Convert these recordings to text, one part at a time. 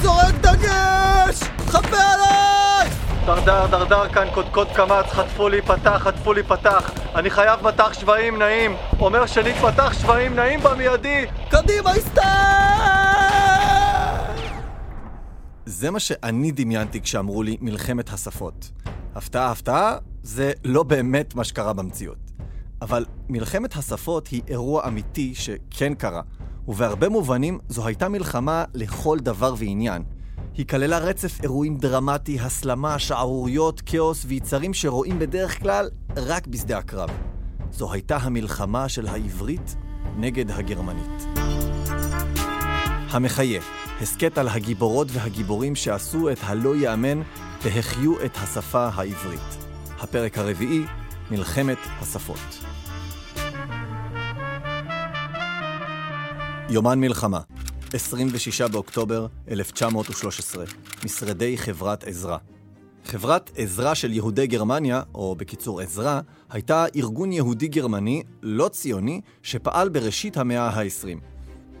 זורק דגש! חפה עליי! דרדר, דרדר כאן, קודקוד קמץ, חטפו לי פתח, חטפו לי פתח. אני חייב מטח שווים נעים. אומר שנית פתח שווים נעים במיידי. קדימה, הסתר! זה מה שאני דמיינתי כשאמרו לי מלחמת השפות. הפתעה, הפתעה, זה לא באמת מה שקרה במציאות. אבל מלחמת השפות היא אירוע אמיתי שכן קרה, ובהרבה מובנים זו הייתה מלחמה לכל דבר ועניין. היא כללה רצף אירועים דרמטי, הסלמה, שערוריות, כאוס ויצרים שרואים בדרך כלל רק בשדה הקרב. זו הייתה המלחמה של העברית נגד הגרמנית. המחיה, הסכת על הגיבורות והגיבורים שעשו את הלא ייאמן והחיו את השפה העברית. הפרק הרביעי, מלחמת השפות. יומן מלחמה, 26 באוקטובר 1913, משרדי חברת עזרא. חברת עזרא של יהודי גרמניה, או בקיצור עזרא, הייתה ארגון יהודי גרמני, לא ציוני, שפעל בראשית המאה ה-20.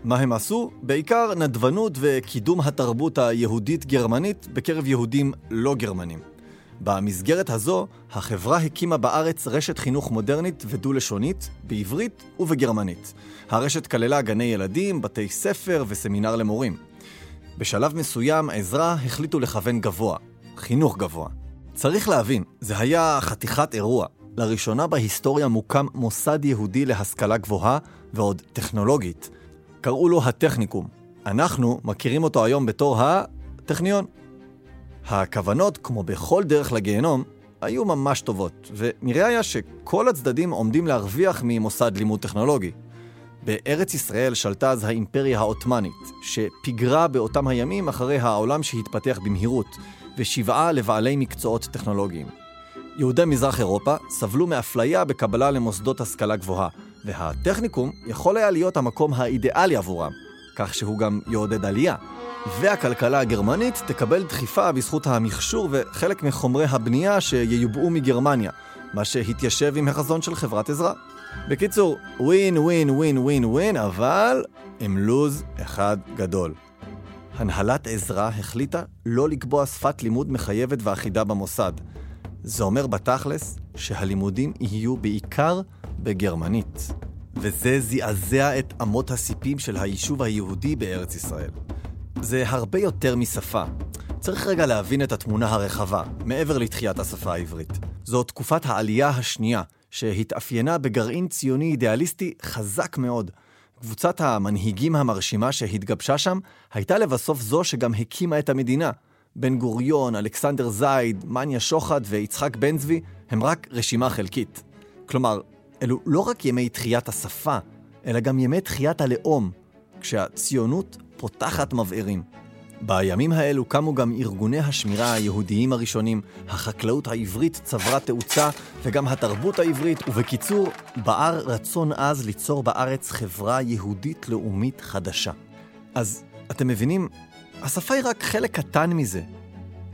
מה הם עשו? בעיקר נדבנות וקידום התרבות היהודית-גרמנית בקרב יהודים לא גרמנים. במסגרת הזו, החברה הקימה בארץ רשת חינוך מודרנית ודו-לשונית, בעברית ובגרמנית. הרשת כללה גני ילדים, בתי ספר וסמינר למורים. בשלב מסוים, עזרא החליטו לכוון גבוה, חינוך גבוה. צריך להבין, זה היה חתיכת אירוע. לראשונה בהיסטוריה מוקם מוסד יהודי להשכלה גבוהה ועוד טכנולוגית. קראו לו הטכניקום. אנחנו מכירים אותו היום בתור הטכניון. הכוונות, כמו בכל דרך לגיהנום, היו ממש טובות, ונראה היה שכל הצדדים עומדים להרוויח ממוסד לימוד טכנולוגי. בארץ ישראל שלטה אז האימפריה העות'מאנית, שפיגרה באותם הימים אחרי העולם שהתפתח במהירות, ושבעה לבעלי מקצועות טכנולוגיים. יהודי מזרח אירופה סבלו מאפליה בקבלה למוסדות השכלה גבוהה, והטכניקום יכול היה להיות המקום האידיאלי עבורם, כך שהוא גם יעודד עלייה. והכלכלה הגרמנית תקבל דחיפה בזכות המכשור וחלק מחומרי הבנייה שייובאו מגרמניה, מה שהתיישב עם החזון של חברת עזרה. בקיצור, ווין ווין ווין ווין ווין, אבל עם לוז אחד גדול. הנהלת עזרה החליטה לא לקבוע שפת לימוד מחייבת ואחידה במוסד. זה אומר בתכלס שהלימודים יהיו בעיקר בגרמנית. וזה זעזע את אמות הסיפים של היישוב היהודי בארץ ישראל. זה הרבה יותר משפה. צריך רגע להבין את התמונה הרחבה, מעבר לתחיית השפה העברית. זו תקופת העלייה השנייה, שהתאפיינה בגרעין ציוני אידיאליסטי חזק מאוד. קבוצת המנהיגים המרשימה שהתגבשה שם, הייתה לבסוף זו שגם הקימה את המדינה. בן גוריון, אלכסנדר זייד, מניה שוחט ויצחק בן צבי הם רק רשימה חלקית. כלומר, אלו לא רק ימי תחיית השפה, אלא גם ימי תחיית הלאום, כשהציונות פותחת מבערים. בימים האלו קמו גם ארגוני השמירה היהודיים הראשונים, החקלאות העברית צברה תאוצה, וגם התרבות העברית, ובקיצור, בער רצון עז ליצור בארץ חברה יהודית לאומית חדשה. אז אתם מבינים, השפה היא רק חלק קטן מזה.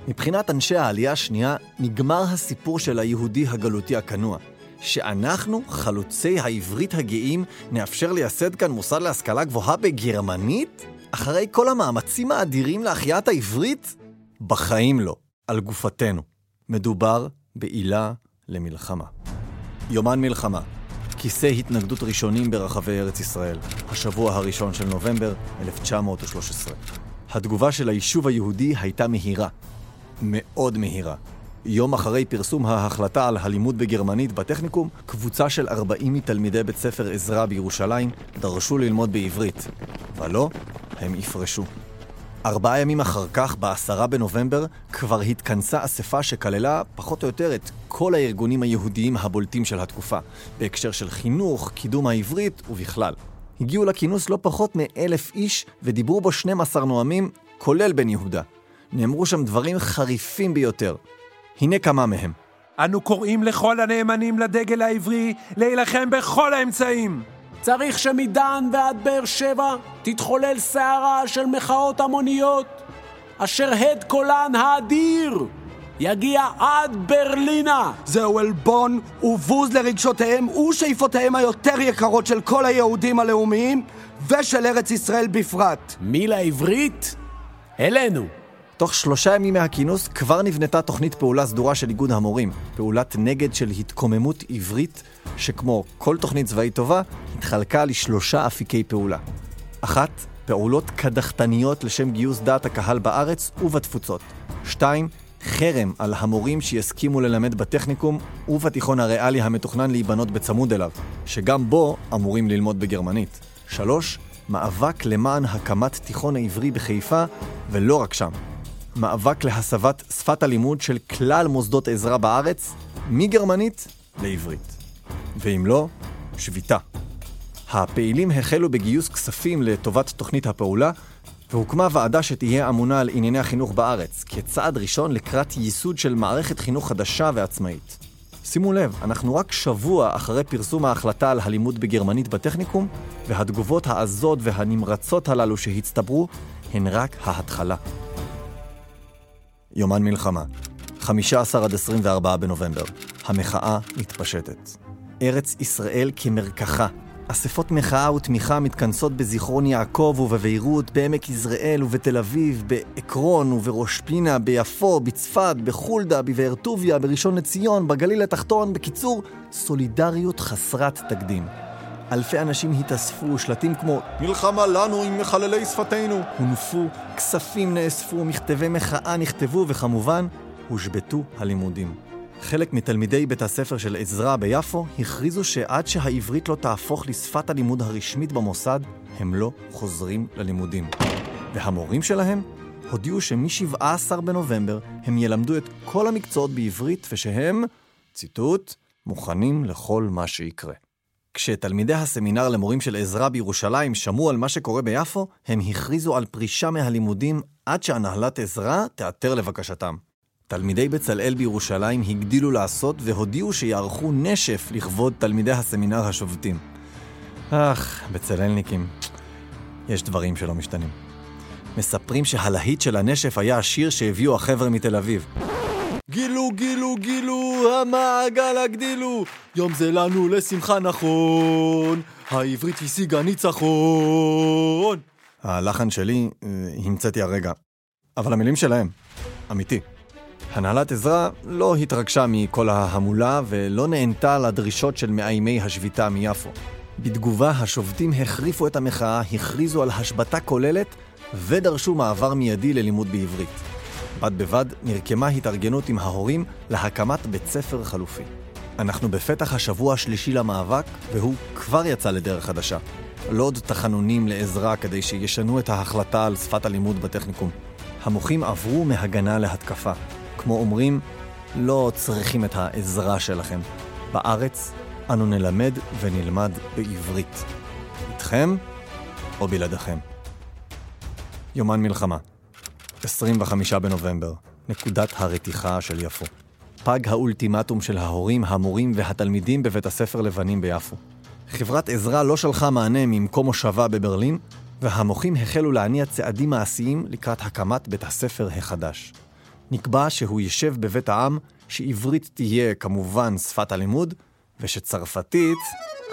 מבחינת אנשי העלייה השנייה, נגמר הסיפור של היהודי הגלותי הכנוע. שאנחנו, חלוצי העברית הגאים, נאפשר לייסד כאן מוסד להשכלה גבוהה בגרמנית? אחרי כל המאמצים האדירים להחייאת העברית? בחיים לא, על גופתנו. מדובר בעילה למלחמה. יומן מלחמה, כיסא התנגדות ראשונים ברחבי ארץ ישראל, השבוע הראשון של נובמבר 1913. התגובה של היישוב היהודי הייתה מהירה. מאוד מהירה. יום אחרי פרסום ההחלטה על הלימוד בגרמנית בטכניקום, קבוצה של 40 מתלמידי בית ספר עזרא בירושלים דרשו ללמוד בעברית. ולא, הם יפרשו. ארבעה ימים אחר כך, בעשרה בנובמבר, כבר התכנסה אספה שכללה, פחות או יותר, את כל הארגונים היהודיים הבולטים של התקופה, בהקשר של חינוך, קידום העברית ובכלל. הגיעו לכינוס לא פחות מאלף איש, ודיברו בו 12 נואמים, כולל בן יהודה. נאמרו שם דברים חריפים ביותר. הנה כמה מהם. אנו קוראים לכל הנאמנים לדגל העברי להילחם בכל האמצעים. צריך שמדן ועד באר שבע תתחולל סערה של מחאות המוניות, אשר הד קולן האדיר יגיע עד ברלינה. זהו עלבון ובוז לרגשותיהם ושאיפותיהם היותר יקרות של כל היהודים הלאומיים ושל ארץ ישראל בפרט. מי לעברית? אלינו. תוך שלושה ימים מהכינוס כבר נבנתה תוכנית פעולה סדורה של איגוד המורים, פעולת נגד של התקוממות עברית, שכמו כל תוכנית צבאית טובה, התחלקה לשלושה אפיקי פעולה. אחת, פעולות קדחתניות לשם גיוס דעת הקהל בארץ ובתפוצות. שתיים, חרם על המורים שיסכימו ללמד בטכניקום ובתיכון הריאלי המתוכנן להיבנות בצמוד אליו, שגם בו אמורים ללמוד בגרמנית. שלוש, מאבק למען הקמת תיכון העברי בחיפה, ולא רק שם. מאבק להסבת שפת הלימוד של כלל מוסדות עזרה בארץ, מגרמנית לעברית. ואם לא, שביתה. הפעילים החלו בגיוס כספים לטובת תוכנית הפעולה, והוקמה ועדה שתהיה אמונה על ענייני החינוך בארץ, כצעד ראשון לקראת ייסוד של מערכת חינוך חדשה ועצמאית. שימו לב, אנחנו רק שבוע אחרי פרסום ההחלטה על הלימוד בגרמנית בטכניקום, והתגובות העזות והנמרצות הללו שהצטברו הן רק ההתחלה. יומן מלחמה, 15 עד 24 בנובמבר. המחאה מתפשטת. ארץ ישראל כמרקחה. אספות מחאה ותמיכה מתכנסות בזיכרון יעקב ובביירות, בעמק יזרעאל ובתל אביב, בעקרון ובראש פינה, ביפו, בצפת, בחולדה, בבאר טוביה, בראשון לציון, בגליל התחתון. בקיצור, סולידריות חסרת תקדים. אלפי אנשים התאספו, שלטים כמו "מלחמה לנו עם מחללי שפתנו" הונפו, כספים נאספו, מכתבי מחאה נכתבו, וכמובן, הושבתו הלימודים. חלק מתלמידי בית הספר של עזרא ביפו הכריזו שעד שהעברית לא תהפוך לשפת הלימוד הרשמית במוסד, הם לא חוזרים ללימודים. והמורים שלהם הודיעו שמ-17 בנובמבר הם ילמדו את כל המקצועות בעברית ושהם, ציטוט, מוכנים לכל מה שיקרה. כשתלמידי הסמינר למורים של עזרא בירושלים שמעו על מה שקורה ביפו, הם הכריזו על פרישה מהלימודים עד שהנהלת עזרא תיעתר לבקשתם. תלמידי בצלאל בירושלים הגדילו לעשות והודיעו שיערכו נשף לכבוד תלמידי הסמינר השובתים. אך, בצלאלניקים, יש דברים שלא משתנים. מספרים שהלהיט של הנשף היה השיר שהביאו החבר'ה מתל אביב. גילו, גילו, גילו, המעגל הגדילו, יום זה לנו לשמחה נכון, העברית השיגה ניצחון. הלחן שלי אה, המצאתי הרגע, אבל המילים שלהם, אמיתי. הנהלת עזרא לא התרגשה מכל ההמולה ולא נענתה לדרישות של מאיימי השביתה מיפו. בתגובה, השובתים החריפו את המחאה, הכריזו על השבתה כוללת ודרשו מעבר מיידי ללימוד בעברית. בד בבד נרקמה התארגנות עם ההורים להקמת בית ספר חלופי. אנחנו בפתח השבוע השלישי למאבק, והוא כבר יצא לדרך חדשה. לא עוד תחנונים לעזרה כדי שישנו את ההחלטה על שפת הלימוד בטכניקום. המוחים עברו מהגנה להתקפה. כמו אומרים, לא צריכים את העזרה שלכם. בארץ אנו נלמד ונלמד בעברית. איתכם או בלעדיכם. יומן מלחמה, 25 בנובמבר, נקודת הרתיחה של יפו. פג האולטימטום של ההורים, המורים והתלמידים בבית הספר לבנים ביפו. חברת עזרא לא שלחה מענה ממקום מושבה בברלין, והמוחים החלו להניע צעדים מעשיים לקראת הקמת בית הספר החדש. נקבע שהוא יישב בבית העם, שעברית תהיה כמובן שפת הלימוד, ושצרפתית,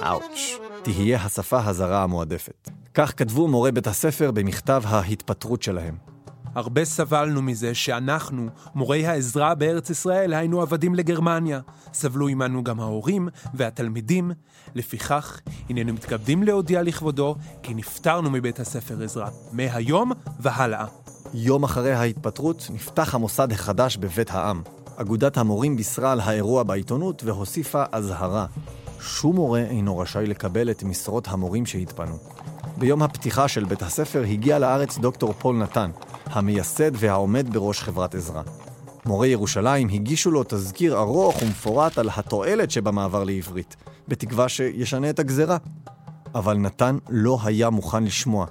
אאוץ', תהיה השפה הזרה המועדפת. כך כתבו מורי בית הספר במכתב ההתפטרות שלהם. הרבה סבלנו מזה שאנחנו, מורי העזרה בארץ ישראל, היינו עבדים לגרמניה. סבלו עמנו גם ההורים והתלמידים. לפיכך, הננו מתכבדים להודיע לכבודו כי נפטרנו מבית הספר עזרה, מהיום והלאה. יום אחרי ההתפטרות נפתח המוסד החדש בבית העם. אגודת המורים בישרה על האירוע בעיתונות והוסיפה אזהרה. שום מורה אינו רשאי לקבל את משרות המורים שהתפנו. ביום הפתיחה של בית הספר הגיע לארץ דוקטור פול נתן, המייסד והעומד בראש חברת עזרא. מורי ירושלים הגישו לו תזכיר ארוך ומפורט על התועלת שבמעבר לעברית, בתקווה שישנה את הגזרה. אבל נתן לא היה מוכן לשמוע.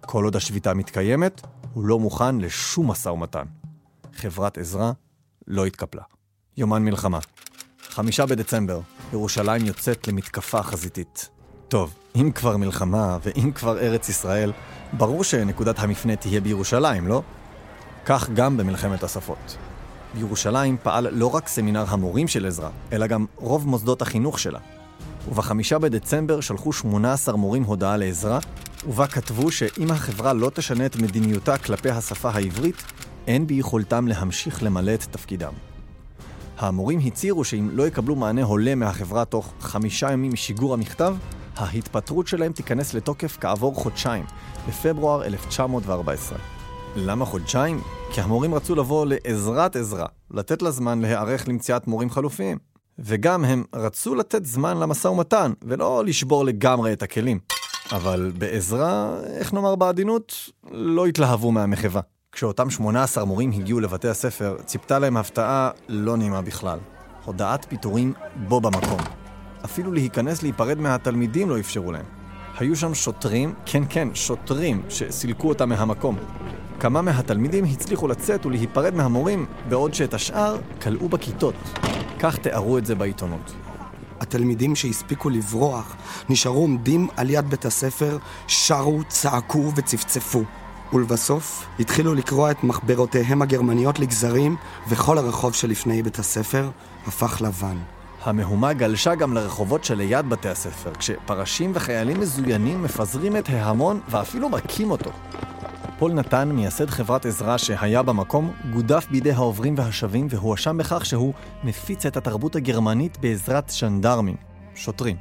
כל עוד השביתה מתקיימת, הוא לא מוכן לשום משא ומתן. חברת עזרא לא התקפלה. יומן מלחמה. חמישה בדצמבר, ירושלים יוצאת למתקפה חזיתית. טוב, אם כבר מלחמה ואם כבר ארץ ישראל, ברור שנקודת המפנה תהיה בירושלים, לא? כך גם במלחמת השפות. בירושלים פעל לא רק סמינר המורים של עזרא, אלא גם רוב מוסדות החינוך שלה. ובחמישה בדצמבר שלחו 18 מורים הודעה לעזרא, ובה כתבו שאם החברה לא תשנה את מדיניותה כלפי השפה העברית, אין ביכולתם להמשיך למלא את תפקידם. המורים הצהירו שאם לא יקבלו מענה הולם מהחברה תוך חמישה ימים משיגור המכתב, ההתפטרות שלהם תיכנס לתוקף כעבור חודשיים, בפברואר 1914. למה חודשיים? כי המורים רצו לבוא לעזרת עזרה, לתת לה זמן להיערך למציאת מורים חלופיים. וגם הם רצו לתת זמן למשא ומתן, ולא לשבור לגמרי את הכלים. אבל בעזרה, איך נאמר בעדינות, לא התלהבו מהמחווה. כשאותם 18 מורים הגיעו לבתי הספר, ציפתה להם הפתעה לא נעימה בכלל. הודעת פיטורים בו במקום. אפילו להיכנס להיפרד מהתלמידים לא אפשרו להם. היו שם שוטרים, כן כן, שוטרים, שסילקו אותם מהמקום. כמה מהתלמידים הצליחו לצאת ולהיפרד מהמורים, בעוד שאת השאר כלאו בכיתות. כך תיארו את זה בעיתונות. התלמידים שהספיקו לברוח נשארו עומדים על יד בית הספר, שרו, צעקו וצפצפו. ולבסוף התחילו לקרוע את מחברותיהם הגרמניות לגזרים, וכל הרחוב שלפני בית הספר הפך לבן. המהומה גלשה גם לרחובות שליד בתי הספר, כשפרשים וחיילים מזוינים מפזרים את ההמון ואפילו מכים אותו. פול נתן, מייסד חברת עזרה שהיה במקום, גודף בידי העוברים והשבים והואשם בכך שהוא מפיץ את התרבות הגרמנית בעזרת שנדרמים, שוטרים.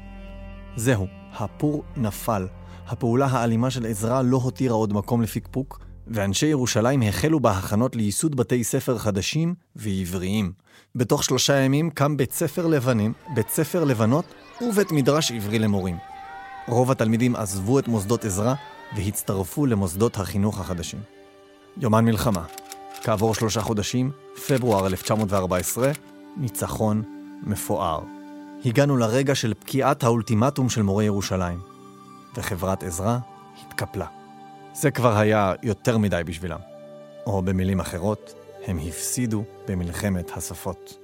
זהו, הפור נפל. הפעולה האלימה של עזרא לא הותירה עוד מקום לפקפוק, ואנשי ירושלים החלו בהכנות לייסוד בתי ספר חדשים ועבריים. בתוך שלושה ימים קם בית ספר לבנים, בית ספר לבנות ובית מדרש עברי למורים. רוב התלמידים עזבו את מוסדות עזרא והצטרפו למוסדות החינוך החדשים. יומן מלחמה, כעבור שלושה חודשים, פברואר 1914, ניצחון מפואר. הגענו לרגע של פקיעת האולטימטום של מורי ירושלים, וחברת עזרא התקפלה. זה כבר היה יותר מדי בשבילם. או במילים אחרות, הם הפסידו במלחמת השפות.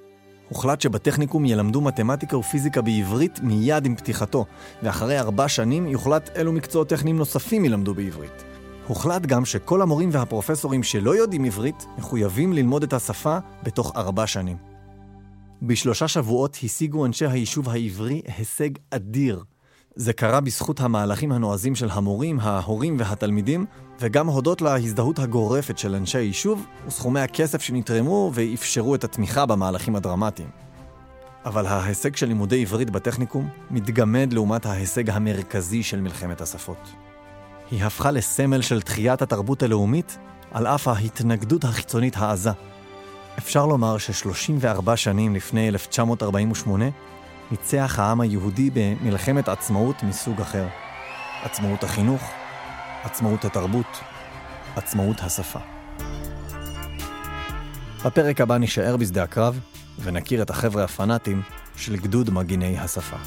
הוחלט שבטכניקום ילמדו מתמטיקה ופיזיקה בעברית מיד עם פתיחתו, ואחרי ארבע שנים יוחלט אילו מקצועות טכניים נוספים ילמדו בעברית. הוחלט גם שכל המורים והפרופסורים שלא יודעים עברית מחויבים ללמוד את השפה בתוך ארבע שנים. בשלושה שבועות השיגו אנשי היישוב העברי הישג אדיר. זה קרה בזכות המהלכים הנועזים של המורים, ההורים והתלמידים, וגם הודות להזדהות הגורפת של אנשי היישוב וסכומי הכסף שנתרמו ואפשרו את התמיכה במהלכים הדרמטיים. אבל ההישג של לימודי עברית בטכניקום מתגמד לעומת ההישג המרכזי של מלחמת השפות. היא הפכה לסמל של תחיית התרבות הלאומית על אף ההתנגדות החיצונית העזה. אפשר לומר ש-34 שנים לפני 1948 ניצח העם היהודי במלחמת עצמאות מסוג אחר. עצמאות החינוך, עצמאות התרבות, עצמאות השפה. בפרק הבא נשאר בשדה הקרב ונכיר את החבר'ה הפנאטים של גדוד מגיני השפה.